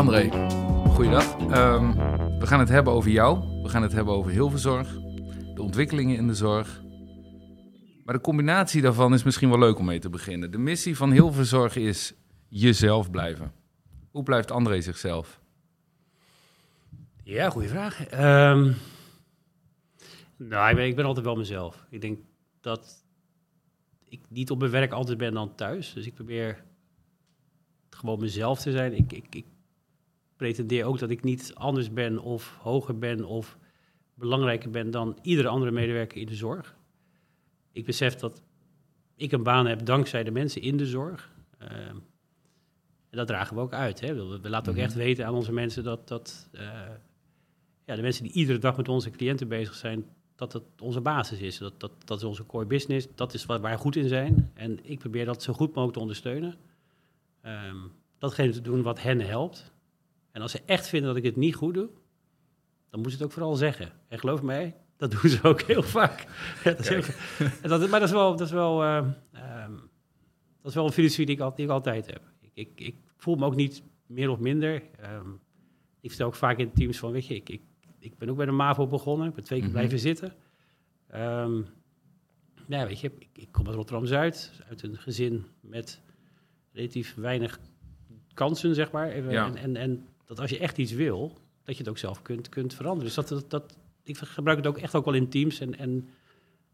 André, goeiedag. Ehm, we gaan het hebben over jou. We gaan het hebben over Hilverzorg. De ontwikkelingen in de zorg. Maar de combinatie daarvan is misschien wel leuk om mee te beginnen. De missie van Hilverzorg is jezelf blijven. Hoe blijft André zichzelf? Ja, goede vraag. Ehm, nou, ik ben, ik ben altijd wel mezelf. Ik denk dat ik niet op mijn werk altijd ben dan thuis. Dus ik probeer gewoon mezelf te zijn. Ik, ik, ik pretendeer ook dat ik niet anders ben of hoger ben of belangrijker ben dan iedere andere medewerker in de zorg. Ik besef dat ik een baan heb dankzij de mensen in de zorg. Ehm, en dat dragen we ook uit. Hè. We, we laten ook Mhm. echt weten aan onze mensen dat, dat eh, ja, de mensen die iedere dag met onze cliënten bezig zijn, dat dat onze basis is. Dat, dat, dat is onze core business. Dat is waar wij goed in zijn. En ik probeer dat zo goed mogelijk te ondersteunen. Ehm, datgene te doen wat hen helpt. En als ze echt vinden dat ik het niet goed doe, dan moeten ze het ook vooral zeggen. En geloof mij, dat doen ze ook heel vaak. Ja, dat is heel- en dat, maar dat is wel, dat is wel, ehm, ehm, dat is wel een filosofie die ik, al, die ik altijd heb. Ik, ik, ik voel me ook niet meer of minder. Ehm, ik vertel ook vaak in teams van, weet je, ik, ik, ik ben ook bij de MAVO begonnen. Ik ben twee keer Mhm. blijven zitten. Ehm, ja, weet je, ik, ik kom uit Rotterdam-Zuid, uit een gezin met relatief weinig kansen, zeg maar. Even, Ja. en, en, en dat als je echt iets wil, dat je het ook zelf kunt, kunt veranderen. Dus dat, dat, dat, ik gebruik het ook echt ook wel in teams. En, en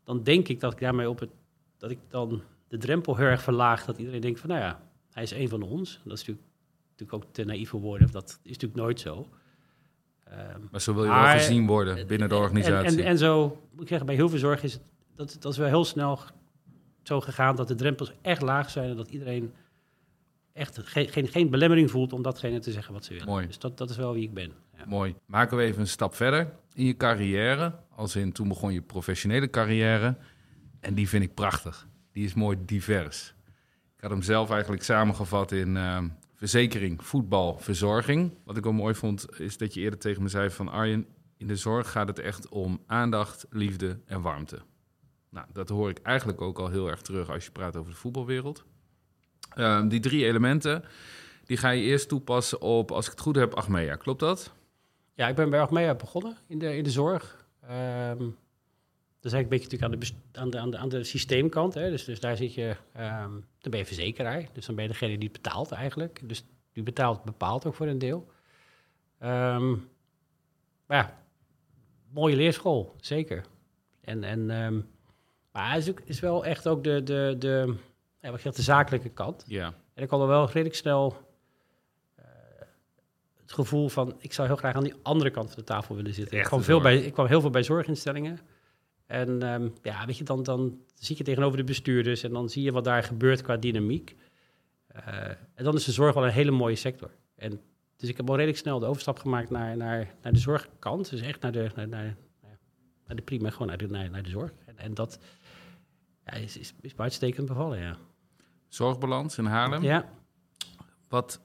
dan denk ik dat ik daarmee op het, dat ik dan de drempel heel erg verlaag. Dat iedereen denkt van, nou ja, hij is een van ons. Dat is natuurlijk, natuurlijk ook te naïef voor woorden. Dat is natuurlijk nooit zo. Ehm, Maar zo wil je Maar- wel gezien worden binnen de organisatie. en, en, en zo, moet ik zeggen, bij heel veel zorg is het, dat, dat is wel heel snel zo gegaan dat de drempels echt laag zijn en dat iedereen echt geen, geen, geen belemmering voelt om datgene te zeggen wat ze willen. Mooi. Dus dat, dat is wel wie ik ben. Ja. Mooi. Maken we even een stap verder in je carrière. Als in toen begon je professionele carrière. En die vind ik prachtig. Die is mooi divers. Ik had hem zelf eigenlijk samengevat in ehm, verzekering, voetbal, verzorging. Wat ik wel mooi vond, is dat je eerder tegen me zei van Arjen, in de zorg gaat het echt om aandacht, liefde en warmte. Nou, dat hoor ik eigenlijk ook al heel erg terug als je praat over de voetbalwereld. Ehm, die drie elementen, die ga je eerst toepassen op, als ik het goed heb, Achmea. Klopt dat? Ja, ik ben bij Achmea begonnen in de, in de zorg. Ehm dat is eigenlijk een beetje natuurlijk aan de, aan de, aan de, aan de systeemkant. Hè. Dus, dus daar zit je, ehm, dan ben je verzekeraar. Dus dan ben je degene die betaalt eigenlijk. Dus die betaalt, bepaalt ook voor een deel. Maar ja, mooie leerschool, zeker. En, en, maar het is, ook, is wel echt ook de, de, de, ja, wat zegt, de zakelijke kant. Ja. En ik had wel redelijk snel eh, het gevoel van... ik zou heel graag aan die andere kant van de tafel willen zitten. Ik kwam, veel bij, ik kwam heel veel bij zorginstellingen. En ehm, ja, weet je, dan, dan zie je tegenover de bestuurders... en dan zie je wat daar gebeurt qua dynamiek. Eh, en dan is de zorg wel een hele mooie sector. En, dus ik heb al redelijk snel de overstap gemaakt naar, naar, naar de zorgkant. Dus echt naar de, naar, naar, naar de prima, gewoon naar de, naar, naar de zorg. En, en dat ja, is, is, is bevallen, ja. Zorgbalans in Haarlem. Ja, Wat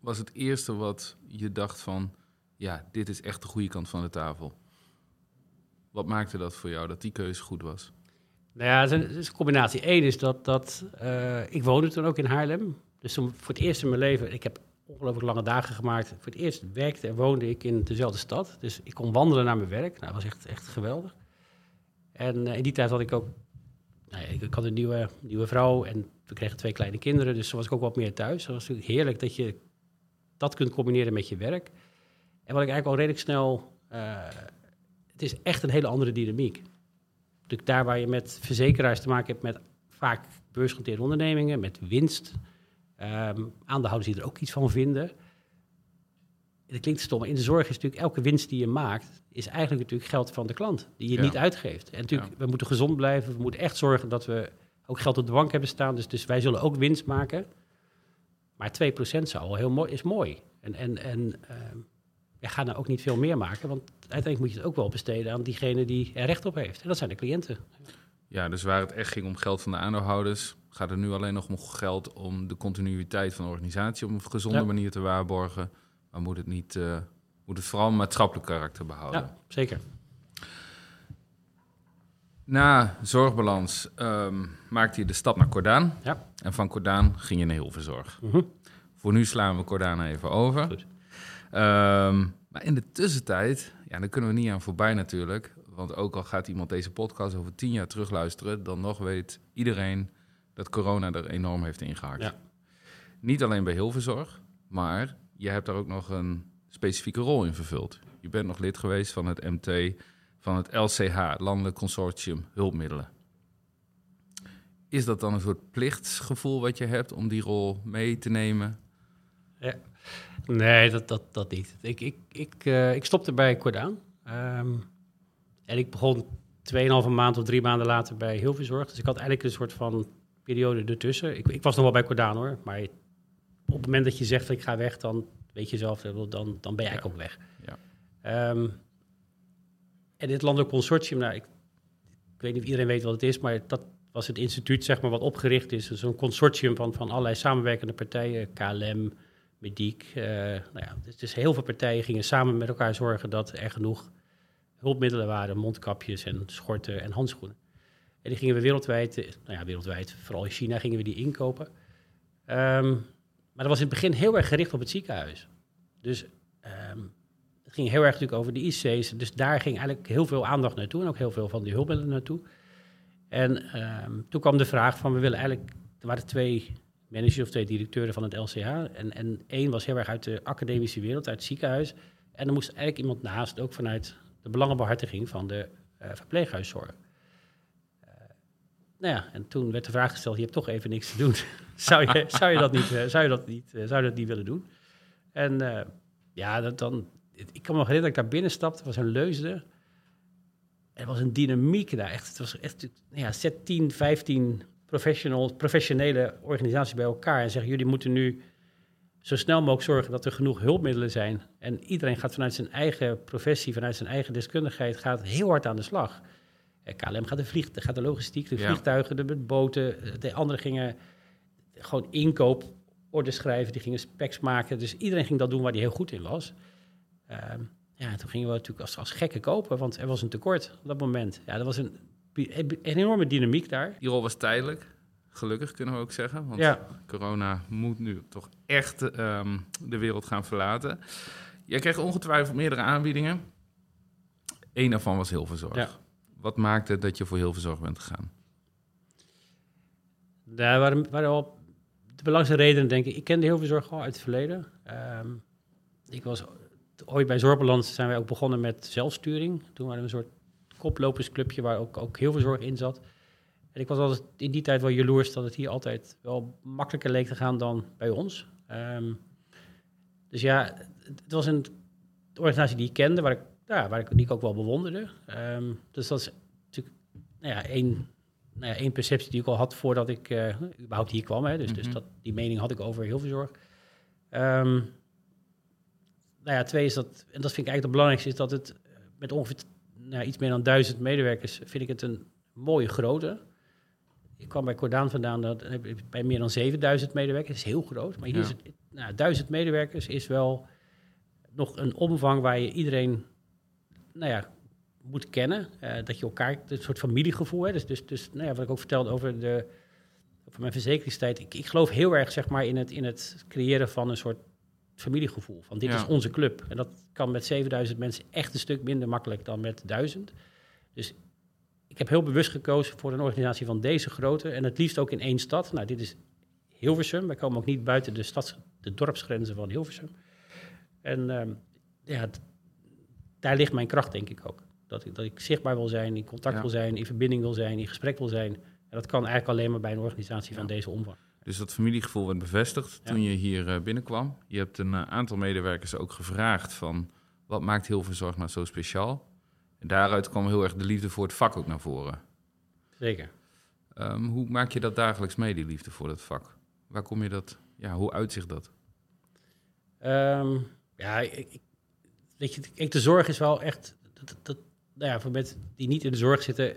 was het eerste wat je dacht van... ja, dit is echt de goede kant van de tafel? Wat maakte dat voor jou, dat die keuze goed was? Nou ja, het is een, combinatie. Eén is dat, dat eh, ik woonde toen ook in Haarlem. Dus toen voor het eerst in mijn leven, ik heb ongelooflijk lange dagen gemaakt. Voor het eerst werkte en woonde ik in dezelfde stad. Dus ik kon wandelen naar mijn werk. Nou, dat was echt, echt geweldig. En eh, in die tijd had ik ook, nou ik, had een nieuwe, nieuwe vrouw en we kregen twee kleine kinderen. Dus was ik ook wat meer thuis. Dat was natuurlijk heerlijk dat je dat kunt combineren met je werk. En wat ik eigenlijk al redelijk snel, eh, het is echt een hele andere dynamiek. Natuurlijk daar waar je met verzekeraars te maken hebt met vaak beursgenoteerde ondernemingen, met winst. ehm aandeelhouders die er ook iets van vinden. Het klinkt stom, maar in de zorg is natuurlijk elke winst die je maakt, is eigenlijk natuurlijk geld van de klant, die je Ja. niet uitgeeft. En natuurlijk, we moeten gezond blijven, we moeten echt zorgen dat we ook geld op de bank hebben staan. Dus, dus wij zullen ook winst maken. Maar 2% zou wel heel mooi, is mooi. En, en, en ehm, ja, ga nou ook niet veel meer maken, want uiteindelijk moet je het ook wel besteden aan diegene die er recht op heeft. En dat zijn de cliënten. Ja, dus waar het echt ging om geld van de aandeelhouders... gaat het nu alleen nog om geld om de continuïteit van de organisatie... op een gezonde Ja. manier te waarborgen. Maar moet het, niet, eh, moet het vooral een maatschappelijk karakter behouden. Ja, zeker. Na zorgbalans ehm, maakte je de stap naar Cordaan. Ja. En van Cordaan ging je naar Hilverzorg. Mhm. Voor nu slaan we Cordaan even over. Goed. Ehm, maar in de tussentijd, ja, daar kunnen we niet aan voorbij natuurlijk. Want ook al gaat iemand deze podcast over tien jaar terugluisteren, dan nog weet iedereen dat corona er enorm heeft ingehakt. Ja. Niet alleen bij Hilverzorg, maar je hebt daar ook nog een specifieke rol in vervuld. Je bent nog lid geweest van het MT, van het LCH, Landelijk Consortium Hulpmiddelen. Is dat dan een soort plichtsgevoel wat je hebt om die rol mee te nemen? Ja. Nee, dat, dat, dat niet. Ik, ik, ik, uh, ik stopte bij Cordaan. Um, en ik begon 2,5 maand of drie maanden later bij Hilverzorg. Dus ik had eigenlijk een soort van periode ertussen. Ik, ik was nog wel bij Cordaan hoor, maar het moment dat je zegt dat ik ga weg, dan weet je zelf, dan, dan ben je eigenlijk ook weg. Ja. Um, en dit landelijk consortium, nou, ik, ik, weet niet of iedereen weet wat het is, maar dat was het instituut zeg maar, wat opgericht is. Dus een consortium van, van allerlei samenwerkende partijen, KLM, Mediek. Uh, nou ja, dus, dus heel veel partijen gingen samen met elkaar zorgen dat er genoeg hulpmiddelen waren, mondkapjes en schorten en handschoenen. En die gingen we wereldwijd, eh, nou ja, wereldwijd, vooral in China gingen we die inkopen. Um, maar dat was in het begin heel erg gericht op het ziekenhuis. Dus um, het ging heel erg natuurlijk over de IC's. Dus daar ging eigenlijk heel veel aandacht naartoe en ook heel veel van die hulpmiddelen naartoe. En um, toen kwam de vraag van, we willen eigenlijk... Er waren twee managers of twee directeuren van het LCH. En, en één was heel erg uit de academische wereld, uit het ziekenhuis. En er moest eigenlijk iemand naast, ook vanuit de belangenbehartiging van de uh, verpleeghuiszorg. Nou ja, en toen werd de vraag gesteld: je hebt toch even niks te doen. zou, je, zou je dat niet, uh, zou je dat niet, zou je dat niet willen doen? En ja, dat dan, ik kan me nog herinneren dat ik daar binnen stapte, was een leusde. Er was een dynamiek daar. Echt, het was echt, ja, zet 10, 15 professional, professionele organisaties bij elkaar en zeggen: jullie moeten nu zo snel mogelijk zorgen dat er genoeg hulpmiddelen zijn. En iedereen gaat vanuit zijn eigen professie, vanuit zijn eigen deskundigheid, gaat heel hard aan de slag. KLM gaat de, vlieg, gaat de logistiek, de vliegtuigen, de boten. De anderen gingen gewoon inkooporders schrijven, die gingen specs maken. Dus iedereen ging dat doen waar hij heel goed in was. Uh, ja, toen gingen we natuurlijk als, als gekken kopen, want er was een tekort op dat moment. Ja, dat was een, een enorme dynamiek daar. Die rol was tijdelijk. Gelukkig kunnen we ook zeggen. Want ja. corona moet nu toch echt um, de wereld gaan verlaten. Jij kreeg ongetwijfeld meerdere aanbiedingen. Eén daarvan was Hilverzorg. Ja. Wat maakte dat je voor Hilverzorg bent gegaan? Daar waren, waren al de belangrijkste redenen, denk ik. Ik kende Hilverzorg al uit het verleden. Um, ik was ooit bij Zorgbalans zijn wij ook begonnen met zelfsturing. Toen waren we een soort koplopersclubje waar ook, ook Hilverzorg in zat. En ik was altijd in die tijd wel jaloers dat het hier altijd wel makkelijker leek te gaan dan bij ons. Um, dus ja, het was een organisatie die ik kende, waar ik, ja, waar ik, die ik ook wel bewonderde. Um, dus dat is natuurlijk nou ja, één, nou ja, één perceptie die ik al had voordat ik uh, überhaupt hier kwam. Hè. Dus, mm -hmm. dus dat, die mening had ik over heel veel zorg. Um, nou ja, twee is dat, en dat vind ik eigenlijk het belangrijkste, is dat het met ongeveer nou, iets meer dan duizend medewerkers, vind ik het een mooie grote ik kwam bij Cordaan vandaan, dat ik bij meer dan 7000 medewerkers. Dat is heel groot. Maar hier is het, nou, 1000 medewerkers is wel nog een omvang waar je iedereen, nou ja, moet kennen. Uh, dat je elkaar, een soort familiegevoel hebt. Dus, dus, dus nou ja, wat ik ook vertelde over, de, over mijn verzekeringstijd. Ik, ik geloof heel erg zeg maar, in, het, in het creëren van een soort familiegevoel. Van dit is onze club. En dat kan met 7000 mensen echt een stuk minder makkelijk dan met 1000. Dus ik heb heel bewust gekozen voor een organisatie van deze grootte en het liefst ook in één stad. Nou, dit is Hilversum. Wij komen ook niet buiten de, stads, de dorpsgrenzen van Hilversum. En uh, ja, daar ligt mijn kracht, denk ik ook. Dat ik, dat ik zichtbaar wil zijn, in contact wil zijn, in verbinding wil zijn, in gesprek wil zijn. En dat kan eigenlijk alleen maar bij een organisatie van deze omvang. Dus dat familiegevoel werd bevestigd toen je hier uh, binnenkwam. Je hebt een uh, aantal medewerkers ook gevraagd van... wat maakt Hilverzorg nou zo speciaal? En daaruit kwam heel erg de liefde voor het vak ook naar voren. Zeker. Um, hoe maak je dat dagelijks mee, die liefde voor het vak? Waar kom je dat, ja, hoe uitzicht dat? Um, ja, ik, weet je, ik, de zorg is wel echt, dat, dat, nou ja, voor mensen die niet in de zorg zitten.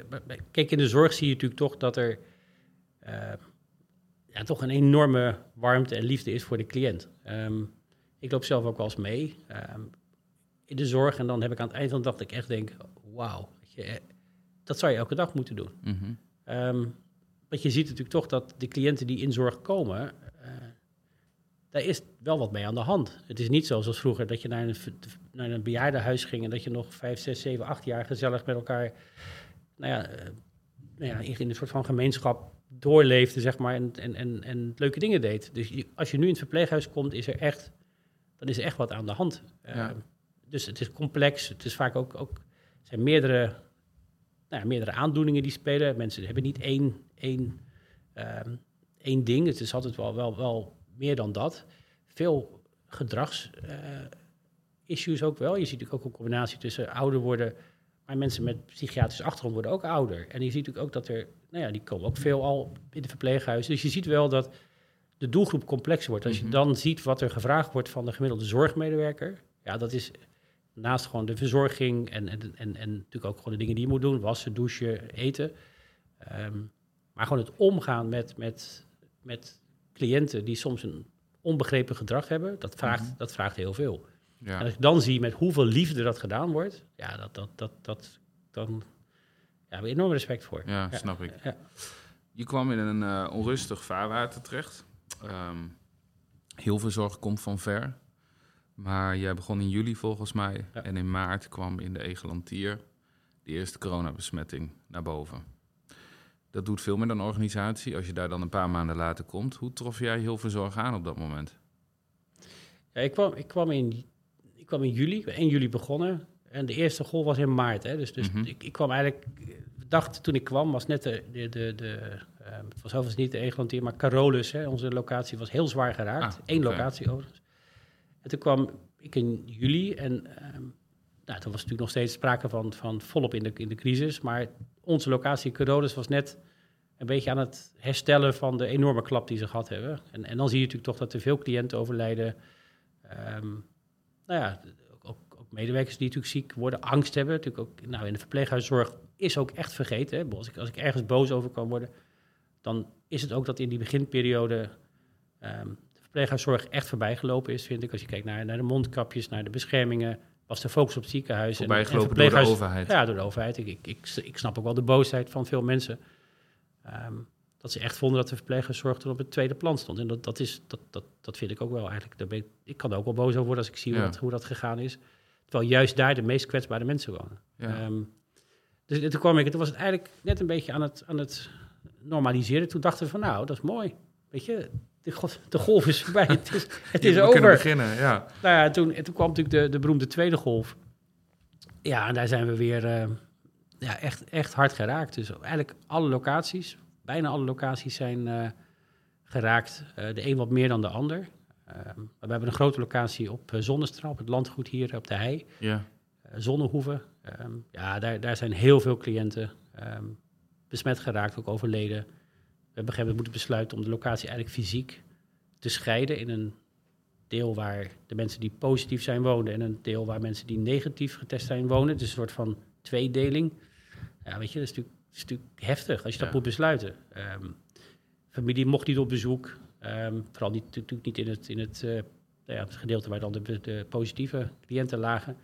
Kijk, in de zorg zie je natuurlijk toch dat er uh, ja, toch een enorme warmte en liefde is voor de cliënt. Um, ik loop zelf ook wel eens mee in de zorg. En dan heb ik aan het eind van de dag dat ik echt denk, wauw, dat zou je elke dag moeten doen. Mm want je ziet natuurlijk toch dat de cliënten die in zorg komen, daar is wel wat mee aan de hand. Het is niet zo zoals vroeger dat je naar een, naar een bejaardenhuis ging en dat je nog vijf, zes, zeven, acht jaar gezellig met elkaar nou ja, uh, nou ja, in een soort van gemeenschap doorleefde, zeg maar, en, en, en, en leuke dingen deed. Dus als je nu in het verpleeghuis komt, is er echt, dan is er echt wat aan de hand. Ja. Uh, dus het is complex. Het is vaak ook, ook zijn meerdere, nou ja, meerdere aandoeningen die spelen. Mensen hebben niet één, één, uh, één ding. Het is altijd wel, wel, wel meer dan dat. Veel gedragsissues ook wel. Je ziet natuurlijk ook een combinatie tussen ouder worden, maar mensen met psychiatrische achtergrond worden ook ouder. En je ziet natuurlijk ook dat er, nou ja, die komen ook veel al in de verpleeghuizen. Dus je ziet wel dat de doelgroep complexer wordt. Als je dan ziet wat er gevraagd wordt van de gemiddelde zorgmedewerker, ja, dat is naast gewoon de verzorging en, en, en, en natuurlijk ook gewoon de dingen die je moet doen, wassen, douchen, eten. Um, maar gewoon het omgaan met, met, met cliënten die soms een onbegrepen gedrag hebben, dat vraagt, Mhm. dat vraagt heel veel. Ja. En als ik dan zie met hoeveel liefde dat gedaan wordt, ja, dat, dat, dat, dat dan ja, heb ik enorm respect voor. Ja, snap ik. Ja. Je kwam in een eh, onrustig vaarwater terecht. Ehm, heel veel zorg komt van ver. Maar jij begon in juli volgens mij. Ja. En in maart kwam in de Egelantier de eerste coronabesmetting naar boven. Dat doet veel met een organisatie. Als je daar dan een paar maanden later komt. Hoe trof jij heel veel zorg aan op dat moment? Ja, ik, kwam, ik, kwam in, ik kwam in juli, 1 juli begonnen. En de eerste golf was in maart. Hè, dus dus Mhm. ik, ik kwam eigenlijk, dag toen ik kwam was net de, de, de, de eh, het was overigens niet de Egelantier, maar Carolus, hè, onze locatie, was heel zwaar geraakt. Ah, Eén locatie overigens. En toen kwam ik in juli en ehm nou, toen was natuurlijk nog steeds sprake van, van volop in de, in de crisis. Maar onze locatie Carolus was net een beetje aan het herstellen van de enorme klap die ze gehad hebben. En, en dan zie je natuurlijk toch dat er veel cliënten overlijden. Ehm, nou ja, ook, ook medewerkers die natuurlijk ziek worden, angst hebben. Natuurlijk ook, nou, in de verpleeghuiszorg is ook echt vergeten. Hè. Als, ik, als ik ergens boos over kan worden, dan is het ook dat in die beginperiode ehm, de verpleeghuiszorg echt voorbijgelopen is, vind ik. Als je kijkt naar, naar de mondkapjes, naar de beschermingen, was de focus op het ziekenhuis. en- door de overheid. ja, door de overheid. Ik, ik, ik, ik snap ook wel de boosheid van veel mensen. Ehm, dat ze echt vonden dat de verpleeghuiszorg toen op het tweede plan stond. En dat, dat, is, dat, dat, dat vind ik ook wel eigenlijk. Daar ben ik, ik kan er ook wel boos over worden als ik zie hoe, dat, hoe dat gegaan is. Terwijl juist daar de meest kwetsbare mensen wonen. Ja. Ehm, dus toen kwam ik, en toen was het eigenlijk net een beetje aan het, aan het normaliseren. Toen dachten we van nou, dat is mooi. Weet je, de, go- de golf is voorbij. het is, het is we kunnen over. beginnen, ja. Nou ja, toen, en toen kwam natuurlijk de, de beroemde tweede golf. Ja, en daar zijn we weer eh, ja, echt, echt hard geraakt. Dus eigenlijk alle locaties, bijna alle locaties zijn eh, geraakt. Eh, de een wat meer dan de ander. Ehm, we hebben een grote locatie op Zonnestraal, op het landgoed hier op de Hei. ja. Eh, Zonnehoeven. Ehm, ja, daar, daar zijn heel veel cliënten ehm, besmet geraakt, ook overleden. We hebben op een gegeven moment moeten besluiten om de locatie eigenlijk fysiek te scheiden in een deel waar de mensen die positief zijn wonen en een deel waar mensen die negatief getest zijn wonen. Dus een soort van tweedeling. Ja, weet je, dat is natuurlijk, dat is natuurlijk heftig als je dat moet besluiten. Ehm, familie mocht niet op bezoek. Ehm, vooral niet, natuurlijk niet in het, in het, eh, nou ja, het gedeelte waar dan de, de positieve cliënten lagen.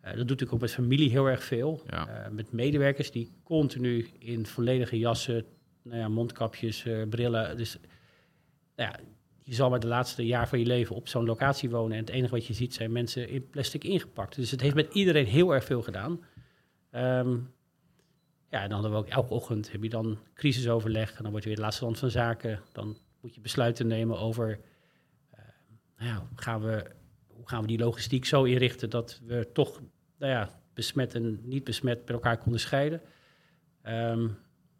Eh, dat doet natuurlijk ook met familie heel erg veel. Ja. Eh, met medewerkers die continu in volledige jassen, nou ja, mondkapjes, eh, brillen. Dus nou ja, je zal maar de laatste jaar van je leven op zo'n locatie wonen. En het enige wat je ziet zijn mensen in plastic ingepakt. Dus het heeft met iedereen heel erg veel gedaan. Ehm, ja, en dan hebben we ook elke ochtend heb je dan crisisoverleg. En dan wordt weer de laatste stand van zaken. Dan moet je besluiten nemen over... eh, nou gaan we, hoe gaan we die logistiek zo inrichten... dat we toch nou ja, besmet en niet besmet met elkaar konden scheiden. Ehm,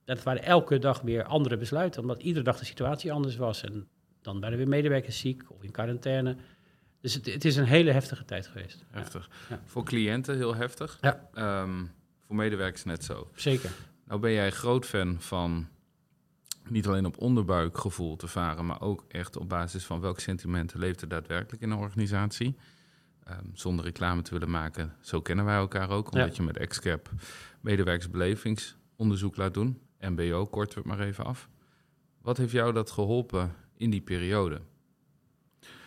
dat waren elke dag weer andere besluiten... omdat iedere dag de situatie anders was. En dan werden weer medewerkers ziek of in quarantaine... Dus het, het is een hele heftige tijd geweest. Heftig. Ja. Voor cliënten heel heftig. Ja. Ehm, voor medewerkers net zo. zeker. Nou ben jij groot fan van niet alleen op onderbuikgevoel te varen, maar ook echt op basis van welke sentimenten leeft er daadwerkelijk in een organisatie. Ehm, zonder reclame te willen maken, zo kennen wij elkaar ook, omdat je met Excap medewerkersbelevingsonderzoek laat doen. MBO, kort we het maar even af. Wat heeft jou dat geholpen in die periode?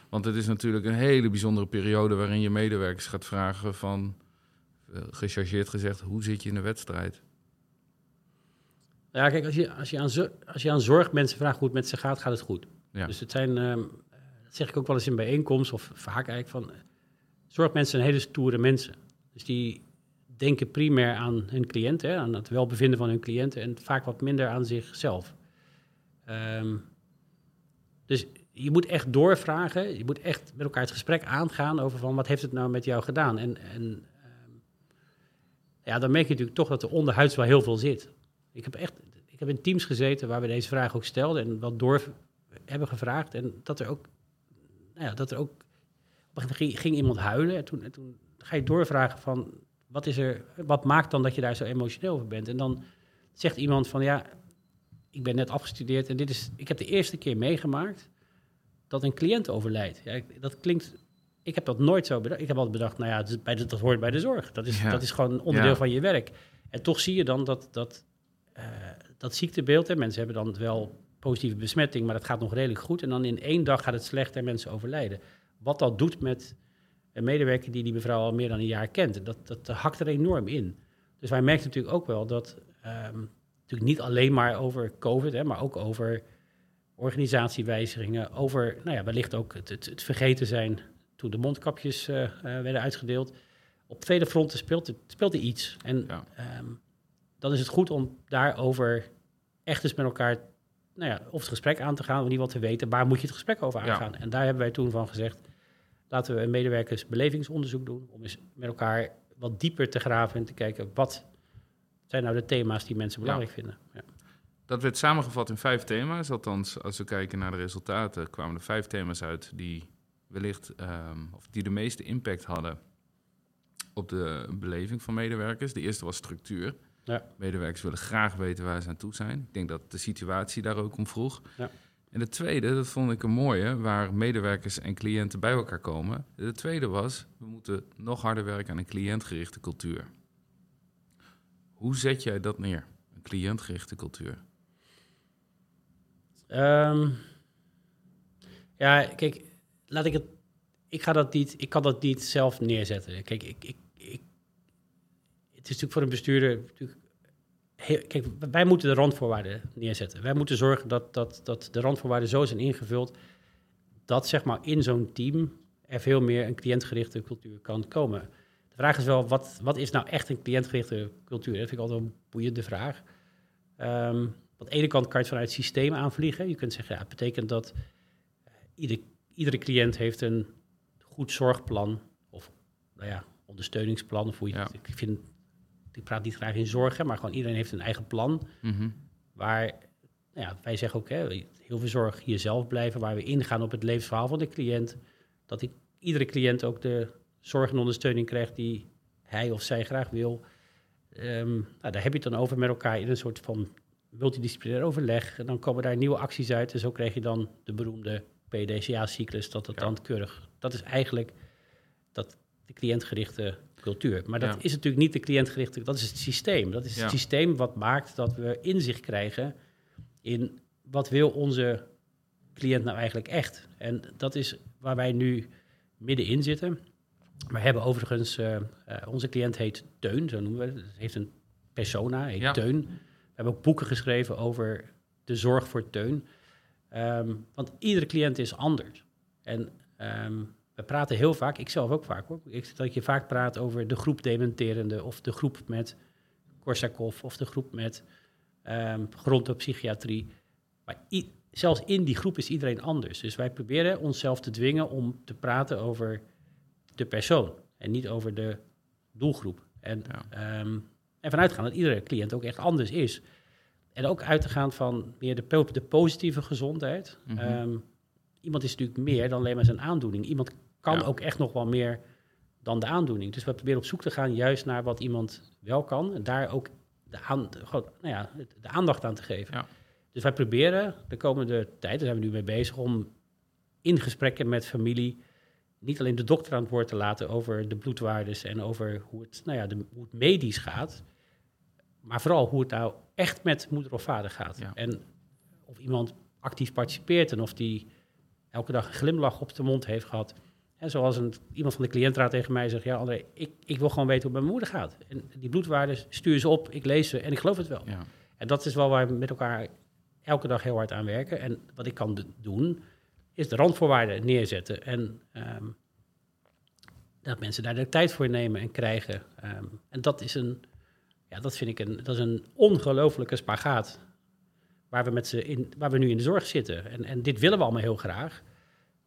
Want het is natuurlijk een hele bijzondere periode waarin je medewerkers gaat vragen van, eh, gechargeerd gezegd, hoe zit je in de wedstrijd? Ja, kijk, als je, als, je aan, als je aan zorgmensen vraagt hoe het met ze gaat, gaat het goed. Ja. Dus het zijn, ehm, dat zeg ik ook wel eens in bijeenkomsten, of vaak eigenlijk, van zorgmensen zijn hele stoere mensen. Dus die denken primair aan hun cliënten, aan het welbevinden van hun cliënten en vaak wat minder aan zichzelf. Ehm, dus je moet echt doorvragen, je moet echt met elkaar het gesprek aangaan over van wat heeft het nou met jou gedaan. En, en ehm, ja, dan merk je natuurlijk toch dat er onderhuids wel heel veel zit. Ik heb echt, ik heb in teams gezeten waar we deze vraag ook stelden en wat door hebben gevraagd en dat er ook, nou ja, dat er ook, ging, ging iemand huilen en toen, en toen ga je doorvragen van wat is er, wat maakt dan dat je daar zo emotioneel over bent? En dan zegt iemand van ja, ik ben net afgestudeerd en dit is, ik heb de eerste keer meegemaakt dat een cliënt overlijdt. Ja, dat klinkt, ik heb dat nooit zo bedacht. Ik heb altijd bedacht, nou ja, dat, bij de, dat hoort bij de zorg. Dat is, dat is gewoon onderdeel van je werk. En toch zie je dan dat, dat, uh, dat ziektebeeld, hè, mensen hebben dan wel positieve besmetting, maar dat gaat nog redelijk goed. En dan in één dag gaat het slecht en mensen overlijden. Wat dat doet met een medewerker die die mevrouw al meer dan een jaar kent, dat, dat, hakt er enorm in. Dus wij merken natuurlijk ook wel dat, um, natuurlijk niet alleen maar over COVID, hè, maar ook over organisatiewijzigingen, over nou ja, wellicht ook het, het, het vergeten zijn toen de mondkapjes uh, uh, werden uitgedeeld. Op vele fronten speelt, het, speelt er iets. En ja. um, dan is het goed om daarover echt eens met elkaar nou ja, of het gesprek aan te gaan, of niet wat te weten, waar moet je het gesprek over aangaan. Ja. En daar hebben wij toen van gezegd, laten we een medewerkersbelevingsonderzoek doen, om eens met elkaar wat dieper te graven en te kijken, wat zijn nou de thema's die mensen belangrijk vinden. Ja. Dat werd samengevat in vijf thema's. Althans, als we kijken naar de resultaten, kwamen er vijf thema's uit die wellicht um, of die de meeste impact hadden op de beleving van medewerkers. De eerste was structuur. Ja. Medewerkers willen graag weten waar ze aan toe zijn. Ik denk dat de situatie daar ook om vroeg. Ja. En de tweede, dat vond ik een mooie, waar medewerkers en cliënten bij elkaar komen. De tweede was, we moeten nog harder werken aan een cliëntgerichte cultuur. Hoe zet jij dat neer, een cliëntgerichte cultuur? Um, ja, kijk, laat ik het. Ik, ga dat niet, ik kan dat niet zelf neerzetten. Kijk, ik, ik, ik het is natuurlijk voor een bestuurder. Natuurlijk heel, kijk, wij moeten de randvoorwaarden neerzetten. Wij moeten zorgen dat, dat, dat de randvoorwaarden zo zijn ingevuld. dat zeg maar in zo'n team er veel meer een cliëntgerichte cultuur kan komen. De vraag is wel, wat, wat is nou echt een cliëntgerichte cultuur? Dat vind ik altijd een boeiende vraag. Um, aan de ene kant kan je het vanuit het systeem aanvliegen. Je kunt zeggen, ja, het betekent dat ieder, iedere cliënt heeft een goed zorgplan of nou ja, ondersteuningsplan. Of hoe je, ja. ik, vind, ik praat niet graag in zorgen, maar gewoon iedereen heeft een eigen plan. Mm -hmm. Waar nou ja, wij zeggen ook, hè, heel veel zorg jezelf blijven, waar we ingaan op het levensverhaal van de cliënt. Dat die, iedere cliënt ook de zorg en ondersteuning krijgt die hij of zij graag wil. Um, nou, daar heb je het dan over met elkaar in een soort van multidisciplinair overleg. En dan komen daar nieuwe acties uit. En zo krijg je dan de beroemde PDCA-cyclus, dat het ja. dan keurig... Dat is eigenlijk dat, de cliëntgerichte cultuur. Maar dat ja. is natuurlijk niet de cliëntgerichte... Dat is het systeem. Dat is het ja. systeem wat maakt dat we inzicht krijgen... in wat wil onze cliënt nou eigenlijk echt. En dat is waar wij nu middenin zitten. We hebben overigens... Uh, uh, onze cliënt heet Teun, zo noemen we het. Heeft een persona, heet Teun hebben ook boeken geschreven over de zorg voor Teun. Um, want iedere cliënt is anders. En um, we praten heel vaak, ik zelf ook vaak hoor, ik, dat je vaak praat over de groep dementerende of de groep met Korsakoff of de groep met um, psychiatrie. Maar zelfs in die groep is iedereen anders. Dus wij proberen onszelf te dwingen om te praten over de persoon en niet over de doelgroep. En ja. En vanuitgaan dat iedere cliënt ook echt anders is. En ook uit te gaan van meer de, de positieve gezondheid. Mm -hmm. um, iemand is natuurlijk meer dan alleen maar zijn aandoening. Iemand kan ja. ook echt nog wel meer dan de aandoening. Dus we proberen op zoek te gaan juist naar wat iemand wel kan. En daar ook de, aan, nou ja, de aandacht aan te geven. Ja. Dus wij proberen de komende tijd, daar zijn we nu mee bezig, om in gesprekken met familie niet alleen de dokter aan het woord te laten over de bloedwaardes en over hoe het, nou ja, de, hoe het medisch gaat, maar vooral hoe het nou echt met moeder of vader gaat. Ja. En of iemand actief participeert en of die elke dag een glimlach op de mond heeft gehad. En zoals een, iemand van de cliëntraad tegen mij zegt, ja André, ik, ik wil gewoon weten hoe het met mijn moeder gaat. En die bloedwaardes stuur ze op, ik lees ze en ik geloof het wel. Ja. En dat is wel waar we met elkaar elke dag heel hard aan werken. En wat ik kan doen, is de randvoorwaarden neerzetten. En ehm, dat mensen daar de tijd voor nemen en krijgen. Ehm, en dat is een, ja, dat vind ik een, dat is een ongelofelijke spagaat. Waar we, met ze in, waar we nu in de zorg zitten. En, en dit willen we allemaal heel graag.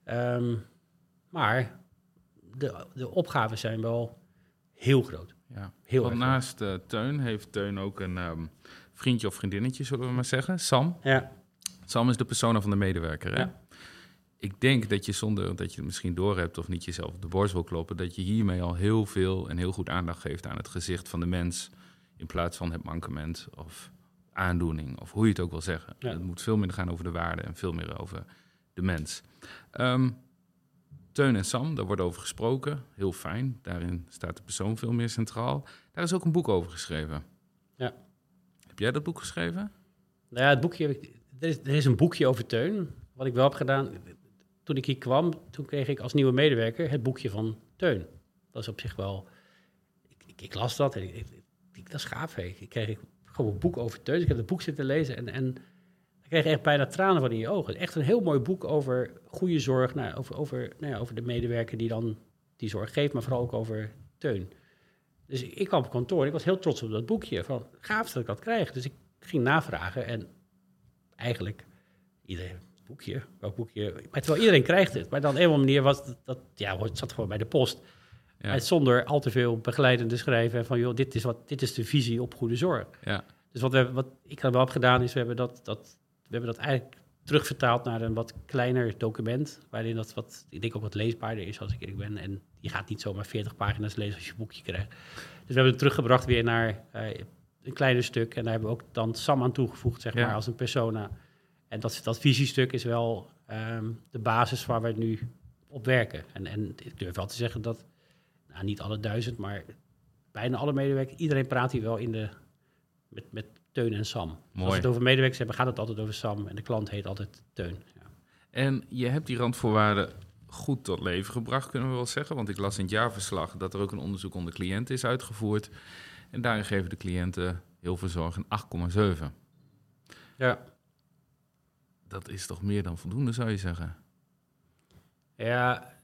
Ehm, maar de, de opgaven zijn wel heel groot. Ja. Heel Want erg naast eh, Teun heeft Teun ook een ehm, vriendje of vriendinnetje, zullen we maar zeggen. Sam. Ja, Sam is de persona van de medewerker. Hè? Ja. Ik denk dat je zonder dat je het misschien doorhebt of niet jezelf op de borst wil kloppen, dat je hiermee al heel veel en heel goed aandacht geeft aan het gezicht van de mens. In plaats van het mankement of aandoening of hoe je het ook wil zeggen. Ja. Het moet veel minder gaan over de waarde en veel meer over de mens. Ehm, Teun en Sam, daar wordt over gesproken. Heel fijn. Daarin staat de persoon veel meer centraal. Daar is ook een boek over geschreven. Ja. Heb jij dat boek geschreven? Nou ja, het boekje, heb ik- er is, er is een boekje over Teun. Wat ik wel heb gedaan, toen ik hier kwam, toen kreeg ik als nieuwe medewerker het boekje van Teun. Dat is op zich wel, ik, ik, ik las dat en ik, dat is gaaf. Hè. Ik kreeg gewoon een boek over Teun. Dus ik heb het boek zitten lezen en, en ik kreeg echt bijna tranen van in je ogen. Echt een heel mooi boek over goede zorg, nou, over, over, nou ja, over de medewerker die dan die zorg geeft, maar vooral ook over Teun. Dus ik, ik kwam op kantoor, ik was heel trots op dat boekje. Van, gaaf dat ik dat krijg. Dus ik ging navragen en eigenlijk iedereen boekje, welk boekje. Maar terwijl iedereen krijgt het. Maar dan op een manier was dat, dat ja, het zat gewoon bij de post. Ja. En zonder al te veel begeleidende schrijven van joh, dit is, wat, dit is de visie op goede zorg. Ja. Dus wat, we, wat ik dan wel heb gedaan is, we hebben dat, dat, hebben dat eigenlijk terugvertaald naar een wat kleiner document, waarin dat wat, ik denk ook wat leesbaarder is als ik eerlijk ben. En je gaat niet zomaar 40 pagina's lezen als je een boekje krijgt. Dus we hebben het teruggebracht weer naar eh, een kleiner stuk. En daar hebben we ook dan Sam aan toegevoegd, zeg Ja. maar, als een persona. En dat, dat visiestuk is wel ehm, de basis waar we nu op werken. En, en ik durf wel te zeggen dat, nou, niet alle duizend, maar bijna alle medewerkers, iedereen praat hier wel in de, met, met Teun en Sam. Mooi. Als we het over medewerkers hebben, gaat het altijd over Sam. En de klant heet altijd Teun. Ja. En je hebt die randvoorwaarden goed tot leven gebracht, kunnen we wel zeggen. Want ik las in het jaarverslag dat er ook een onderzoek onder cliënten is uitgevoerd. En daarin geven de cliënten heel veel zorg een 8,7. ja. Dat is toch meer dan voldoende, zou je zeggen? Ja,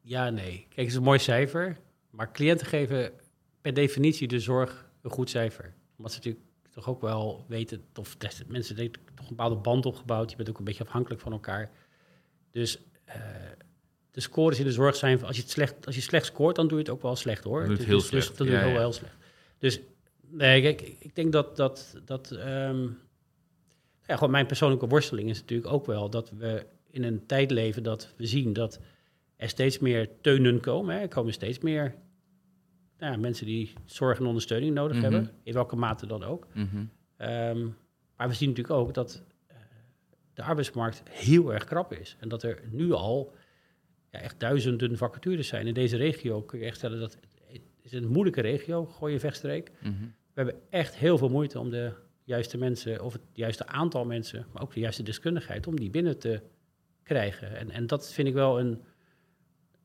ja, nee. Kijk, het is een mooi cijfer. Maar cliënten geven per definitie de zorg een goed cijfer. Omdat ze natuurlijk toch ook wel weten, of mensen hebben toch een bepaalde band opgebouwd. Je bent ook een beetje afhankelijk van elkaar. Dus eh, de scores in de zorg zijn, als je, het slecht, als je slecht scoort, dan doe je het ook wel slecht hoor. Dan doe je het Dus- heel dus, slecht. dan doe je Ja, ja. heel slecht. Dus nee, kijk, ik denk dat, dat, dat ehm, ja, gewoon mijn persoonlijke worsteling is natuurlijk ook wel dat we in een tijd leven dat we zien dat er steeds meer teunen komen. Hè. Er komen steeds meer nou ja, mensen die zorg en ondersteuning nodig Mhm. hebben, in welke mate dan ook. Mhm. Ehm, maar we zien natuurlijk ook dat eh, de arbeidsmarkt heel erg krap is. En dat er nu al ja, echt duizenden vacatures zijn. In deze regio kun je echt stellen dat het is een moeilijke regio, gooi vechtstreek. Mhm. We hebben echt heel veel moeite om de juiste mensen, of het juiste aantal mensen, maar ook de juiste deskundigheid, om die binnen te krijgen. En, en dat vind ik wel een,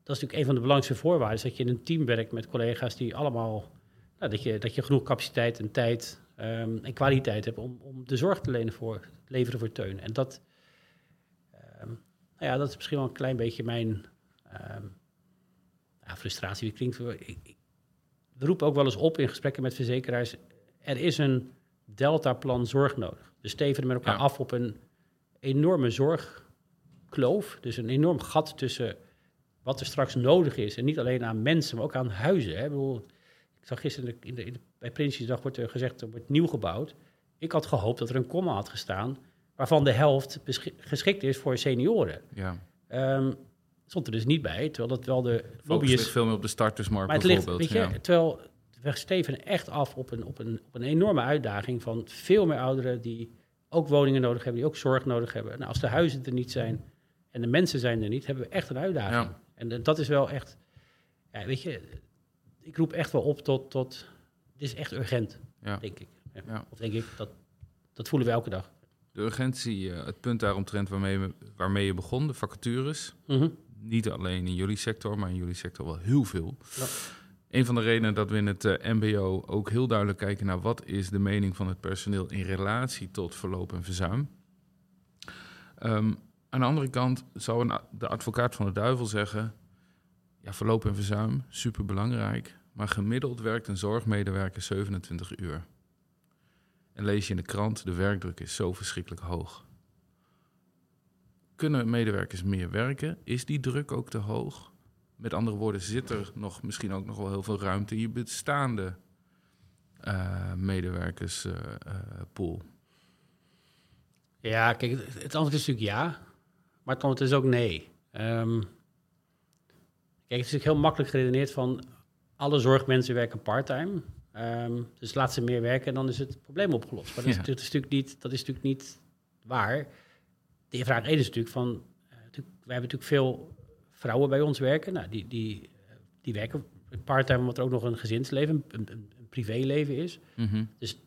dat is natuurlijk een van de belangrijkste voorwaarden, dat je in een team werkt met collega's die allemaal, nou, dat, je, dat je genoeg capaciteit en tijd ehm, en kwaliteit hebt om, om de zorg te lenen voor, leveren voor teun. En dat, ehm, nou ja, dat is misschien wel een klein beetje mijn ehm, ja, frustratie. Die klinkt, ik, ik- we roepen ook wel eens op in gesprekken met verzekeraars. Er is een deltaplan zorg nodig. We stevenen met elkaar Ja. af op een enorme zorgkloof. Dus een enorm gat tussen wat er straks nodig is. En niet alleen aan mensen, maar ook aan huizen. Hè. Ik, bedoel, ik zag gisteren in de, in de, in de- bij Prinsjesdag wordt er gezegd, er wordt nieuw gebouwd. Ik had gehoopt dat er een komma had gestaan, waarvan de helft geschikt is voor senioren. Ja. Ehm stond er dus niet bij, terwijl dat wel de lobby is. veel meer op de startersmarkt Maar het ligt, bijvoorbeeld. weet je, ja. terwijl we stevenen echt af op een, op, een, op een enorme uitdaging van veel meer ouderen die ook woningen nodig hebben, die ook zorg nodig hebben. Nou, als de huizen er niet zijn en de mensen zijn er niet, hebben we echt een uitdaging. Ja. En dat is wel echt, ja, weet je, ik roep echt wel op tot, tot dit is echt urgent, Ja. denk ik. Ja. Ja. Of denk ik, dat, dat voelen we elke dag. De urgentie, eh, het punt daaromtrent waarmee, we- waarmee je begon, de vacatures. Mhm. Niet alleen in jullie sector, maar in jullie sector wel heel veel. Ja. Een van de redenen dat we in het eh, MBO ook heel duidelijk kijken naar wat is de mening van het personeel in relatie tot verloop en verzuim. Ehm, aan de andere kant zou een, de advocaat van de duivel zeggen... ja, verloop en verzuim, superbelangrijk... maar gemiddeld werkt een zorgmedewerker 27 uur. En lees je in de krant, de werkdruk is zo verschrikkelijk hoog. Kunnen medewerkers meer werken? Is die druk ook te hoog? Met andere woorden, zit er nog misschien ook nog wel heel veel ruimte in je bestaande uh, medewerkerspool? ja, kijk, het, antwoord is natuurlijk ja, maar het antwoord is ook nee. Um, kijk, het is natuurlijk heel makkelijk geredeneerd van alle zorgmensen werken parttime. Um, dus laat ze meer werken en dan is het probleem opgelost. Maar dat, is, dat, is, natuurlijk niet, dat is natuurlijk niet waar. De vraag 1 is natuurlijk van, uh, wij hebben natuurlijk veel vrouwen bij ons werken. Nou, die, die, die werken parttime omdat er ook nog een gezinsleven, een, een, een privéleven is. Mm -hmm. Dus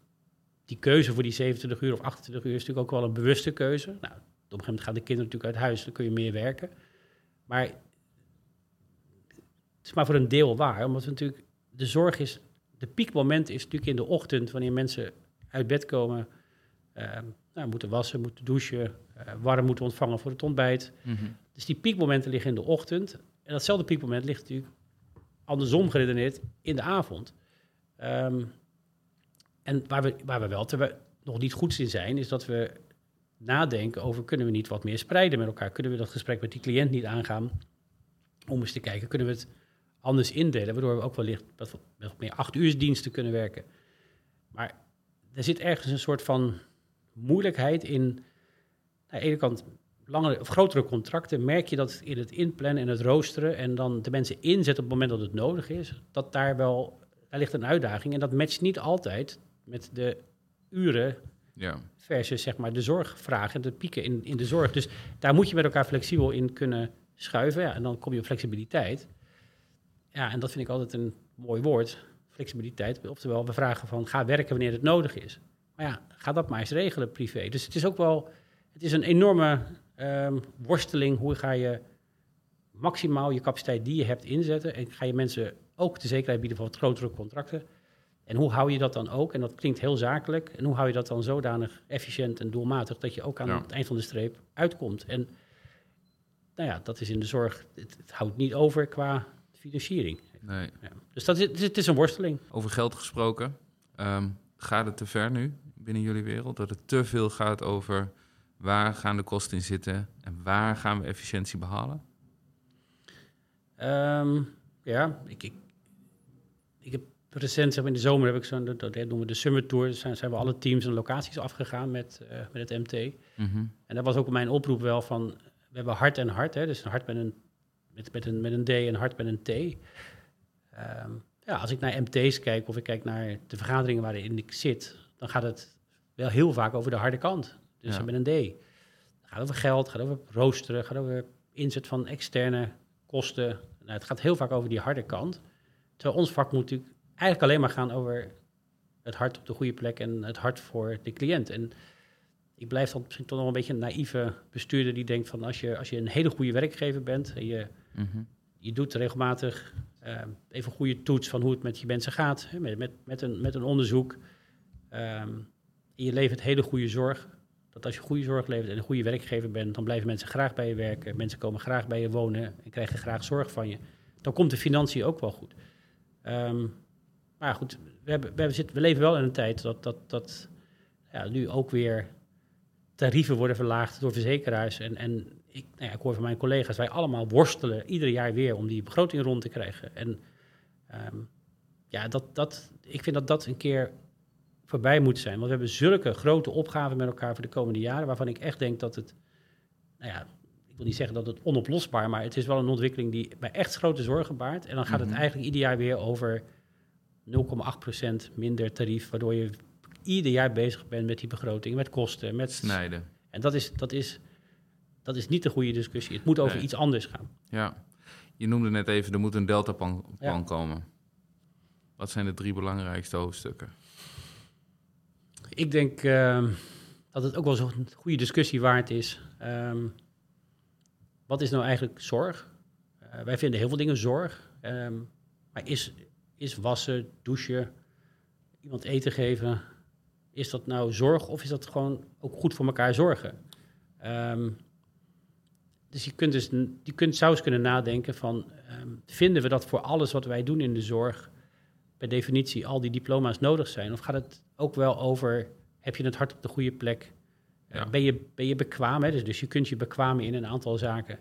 die keuze voor die 27 uur of 28 uur is natuurlijk ook wel een bewuste keuze. Nou, een gegeven moment gaan de kinderen natuurlijk uit huis, dan kun je meer werken. Maar het is maar voor een deel waar, omdat we natuurlijk, de zorg is, de piekmoment is natuurlijk in de ochtend, wanneer mensen uit bed komen, uh, nou, moeten wassen, moeten douchen, uh, warm moeten ontvangen voor het ontbijt. Mm -hmm. Dus die piekmomenten liggen in de ochtend. En datzelfde piekmoment ligt natuurlijk andersom geredeneerd in de avond. Um, en waar we, waar we wel we nog niet goed in zijn, is dat we nadenken over kunnen we niet wat meer spreiden met elkaar? Kunnen we dat gesprek met die cliënt niet aangaan om eens te kijken, kunnen we het anders indelen, waardoor we ook wellicht wat, wat meer acht uur diensten kunnen werken. Maar er zit ergens een soort van moeilijkheid in, aan de ene kant langere of grotere contracten, merk je dat in het inplannen en het roosteren en dan de mensen inzetten op het moment dat het nodig is, dat daar wel, daar ligt een uitdaging en dat matcht niet altijd met de uren ja. versus zeg maar de zorgvragen, de pieken in, in de zorg. Dus daar moet je met elkaar flexibel in kunnen schuiven. Ja, en dan kom je op flexibiliteit. Ja, en dat vind ik altijd een mooi woord, flexibiliteit. Oftewel, we vragen van, ga werken wanneer het nodig is. Maar ja, ga dat maar eens regelen privé. Dus het is ook wel, het is een enorme um, worsteling. Hoe ga je maximaal je capaciteit die je hebt inzetten? En ga je mensen ook de zekerheid bieden van wat grotere contracten? En hoe hou je dat dan ook, en dat klinkt heel zakelijk, en hoe hou je dat dan zodanig efficiënt en doelmatig dat je ook aan het eind van de streep uitkomt? En nou ja, dat is in de zorg, het, houdt niet over qua financiering. Nee. Ja. Dus dat is, het is een worsteling. Over geld gesproken, um, gaat het te ver nu binnen jullie wereld? Dat het te veel gaat over waar gaan de kosten in zitten en waar gaan we efficiëntie behalen? Um, ja, ik, ik, ik heb recent, zeg maar, in de zomer heb ik zo'n, dat, dat noemen we de Summer Tour. Dus zijn, zijn we alle teams en locaties afgegaan met, uh, met het MT. Mhm. En dat was ook mijn oproep wel van, we hebben hart en hart. Hè, dus een hart met een, met, met, een, met een D en hart met een T. Um, ja, als ik naar MT's kijk of ik kijk naar de vergaderingen waarin ik zit, dan gaat het wel heel vaak over de harde kant. Dus ja. met een D. Het gaat over geld, gaat over roosteren, gaat over inzet van externe kosten. Nou, het gaat heel vaak over die harde kant. Terwijl ons vak moet natuurlijk eigenlijk alleen maar gaan over het hart op de goede plek en het hart voor de cliënt. En ik blijf dan misschien toch nog een beetje een naïeve bestuurder die denkt van als je, als je een hele goede werkgever bent en je, mhm. je doet regelmatig uh, even een goede toets van hoe het met je mensen gaat, met, met, met, een, met een onderzoek. Um, en je levert hele goede zorg. Dat als je goede zorg levert en een goede werkgever bent, dan blijven mensen graag bij je werken. Mensen komen graag bij je wonen en krijgen graag zorg van je. Dan komt de financiën ook wel goed. Um, maar goed, we, hebben, we, we leven wel in een tijd dat, dat, dat ja, nu ook weer tarieven worden verlaagd door verzekeraars. En, en ik, nou ja, ik hoor van mijn collega's, wij allemaal worstelen ieder jaar weer om die begroting rond te krijgen. En um, ja, dat, dat, ik vind dat dat een keer voorbij moet zijn. Want we hebben zulke grote opgaven met elkaar voor de komende jaren, waarvan ik echt denk dat het, nou ja, ik wil niet zeggen dat het onoplosbaar, maar het is wel een ontwikkeling die bij echt grote zorgen baart. En dan gaat het mhm. eigenlijk ieder jaar weer over 0,8% minder tarief, waardoor je ieder jaar bezig bent met die begroting, met kosten, met snijden. En dat is, dat is, dat is niet de goede discussie. Het moet over iets anders gaan. Ja, je noemde net even, er moet een deltaplan plan komen. Wat zijn de drie belangrijkste hoofdstukken? Ik denk uh, dat het ook wel zo'n goede discussie waard is. Um, wat is nou eigenlijk zorg? Uh, wij vinden heel veel dingen zorg. Um, maar is, is wassen, douchen, iemand eten geven. Is dat nou zorg of is dat gewoon ook goed voor elkaar zorgen? Um, dus je kunt dus je kunt, zou eens kunnen nadenken van, ehm, vinden we dat voor alles wat wij doen in de zorg per definitie al die diploma's nodig zijn? Of gaat het ook wel over, heb je het hart op de goede plek? Ben, je, ben je bekwaam? Hè? Dus, dus je kunt je bekwamen in een aantal zaken.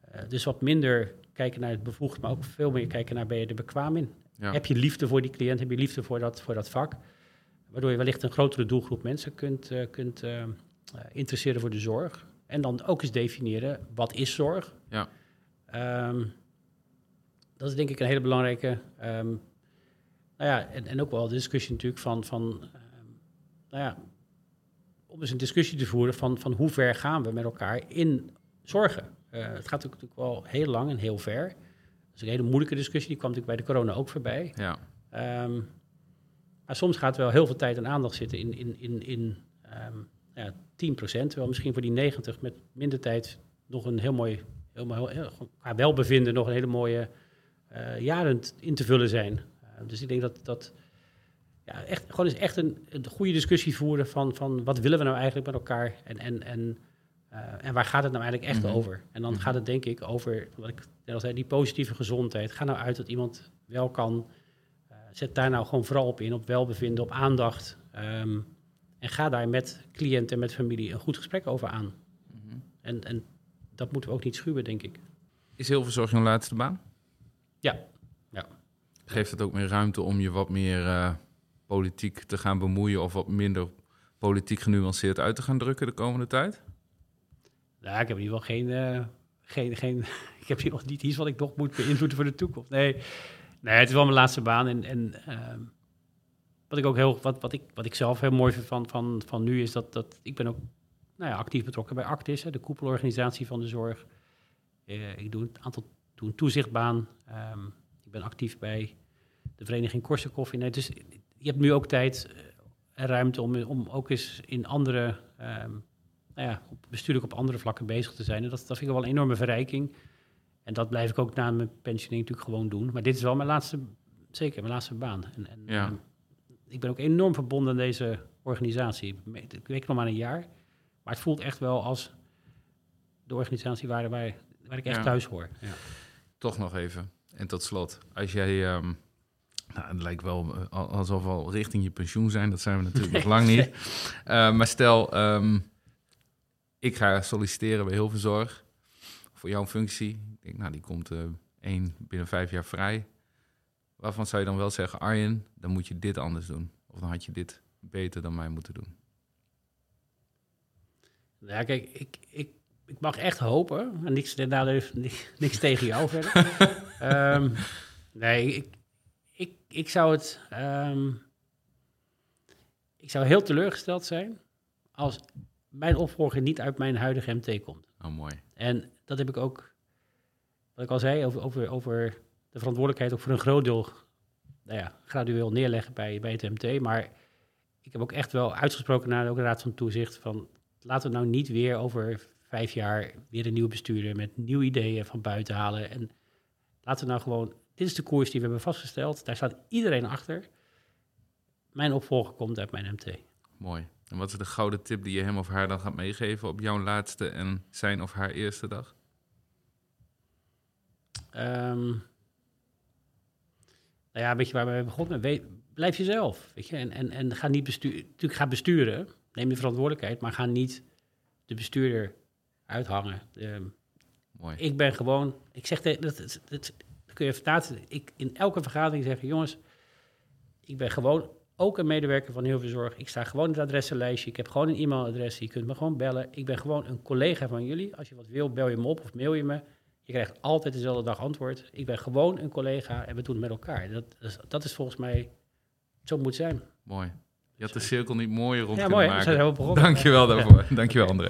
Eh, dus wat minder kijken naar het bevoegd, maar ook veel meer kijken naar ben je er bekwaam in? Ja. Heb je liefde voor die cliënt? Heb je liefde voor dat, voor dat vak? Waardoor je wellicht een grotere doelgroep mensen kunt, eh, kunt eh, eh, interesseren voor de zorg. En dan ook eens definiëren, wat is zorg? Ja. Ehm, dat is denk ik een hele belangrijke. ehm, nou ja, en, en ook wel de discussie natuurlijk van, van ehm, nou ja, om eens een discussie te voeren van, van hoe ver gaan we met elkaar in zorgen. Het gaat natuurlijk wel heel lang en heel ver. Dat is een hele moeilijke discussie, die kwam natuurlijk bij de corona ook voorbij. Ja. Ehm, maar soms gaat wel heel veel tijd en aandacht zitten in, in, in, in ehm, ja, 10%. Terwijl misschien voor die 90 met minder tijd nog een heel mooi, heel, heel, qua welbevinden nog een hele mooie eh, jaren in te vullen zijn. Eh, dus ik denk dat dat ja, echt, gewoon eens echt een, een goede discussie voeren van, van wat willen we nou eigenlijk met elkaar en, en, en, eh, en waar gaat het nou eigenlijk echt Mhm. over? En dan Mhm. gaat het denk ik over, wat ik net al zei, die positieve gezondheid. Ga nou uit dat iemand wel kan eh, zet daar nou gewoon vooral op in, op welbevinden, op aandacht. Ehm, en ga daar met cliënt en met familie een goed gesprek over aan. Mhm. En, en dat moeten we ook niet schuwen, denk ik. Is Hilverzorg jouw laatste baan? Ja. Ja. Geeft het ook meer ruimte om je wat meer eh, politiek te gaan bemoeien of wat minder politiek genuanceerd uit te gaan drukken de komende tijd? Nou, ik heb in ieder geval geen, eh, geen, geen ik heb hier nog niet iets wat ik nog moet beïnvloeden voor de toekomst. Nee, nee het is wel mijn laatste baan. En, en ehm, wat ik ook heel, wat, wat, ik, wat ik zelf heel mooi vind van, van, van nu is dat, dat ik ben ook nou ja, actief betrokken bij Actis, hè, de koepelorganisatie van de zorg. Eh, ik doe een aantal doe een toezichtbaan. Ehm, ik ben actief bij de vereniging Korsakoff. Nee, dus je hebt nu ook tijd eh, en ruimte om, om ook eens in andere, ehm, nou ja, op, bestuurlijk op andere vlakken bezig te zijn. En dat, dat vind ik wel een enorme verrijking. En dat blijf ik ook na mijn pensionering natuurlijk gewoon doen. Maar dit is wel mijn laatste, zeker mijn laatste baan. En, en Ja. ik ben ook enorm verbonden aan deze organisatie. Ik werk nog maar een jaar, maar het voelt echt wel als de organisatie waar, waar, waar ik echt Ja. thuis hoor. Ja. Toch nog even. En tot slot, als jij, ehm, nou, het lijkt wel eh, al- alsof we al richting je pensioen zijn, dat zijn we natuurlijk nog lang niet. Eh, maar stel, ehm, ik ga solliciteren bij Hilverzorg voor jouw functie. Ik denk, nou, die komt eh één binnen vijf jaar vrij. Waarvan zou je dan wel zeggen, Arjen, dan moet je dit anders doen? Of dan had je dit beter dan mij moeten doen? Ja, kijk, ik, ik, ik mag echt hopen. En niks, inderdaad, niks, niks tegen jou verder. Ehm, nee, ik, ik, ik zou het. ehm, ik zou heel teleurgesteld zijn als mijn opvolger niet uit mijn huidige MT komt. Oh, mooi. En dat heb ik ook, wat ik al zei, over, over, over de verantwoordelijkheid ook voor een groot deel nou ja, gradueel neerleggen bij, bij het MT. Maar ik heb ook echt wel uitgesproken naar ook de Raad van Toezicht van laten we nou niet weer over vijf jaar weer een nieuw bestuurder met nieuwe ideeën van buiten halen. En laten we nou gewoon, dit is de koers die we hebben vastgesteld. Daar staat iedereen achter. Mijn opvolger komt uit mijn MT. Mooi. En wat is de gouden tip die je hem of haar dan gaat meegeven op jouw laatste en zijn of haar eerste dag? Ehm, nou ja, een beetje waar we begonnen. Weet, blijf jezelf. Weet je? En, en, en ga niet besturen. Natuurlijk, ga besturen. Neem je verantwoordelijkheid. Maar ga niet de bestuurder uithangen. Ehm, Mooi. ik ben gewoon. Ik zeg. Dat, dat, dat kun je vertaten. Ik in elke vergadering zeggen: jongens, ik ben gewoon ook een medewerker van heel veel zorg. Ik sta gewoon in het adressenlijstje. Ik heb gewoon een e-mailadres. Je kunt me gewoon bellen. Ik ben gewoon een collega van jullie. Als je wat wil, bel je me op of mail je me. Je krijgt altijd dezelfde dag antwoord. Ik ben gewoon een collega en we doen het met elkaar. Dat, is- dat is volgens mij, zo moet zijn. Mooi. Je had de cirkel niet mooier rond Ja, kunnen mooi. maken. Dankjewel daarvoor. Dankjewel, André.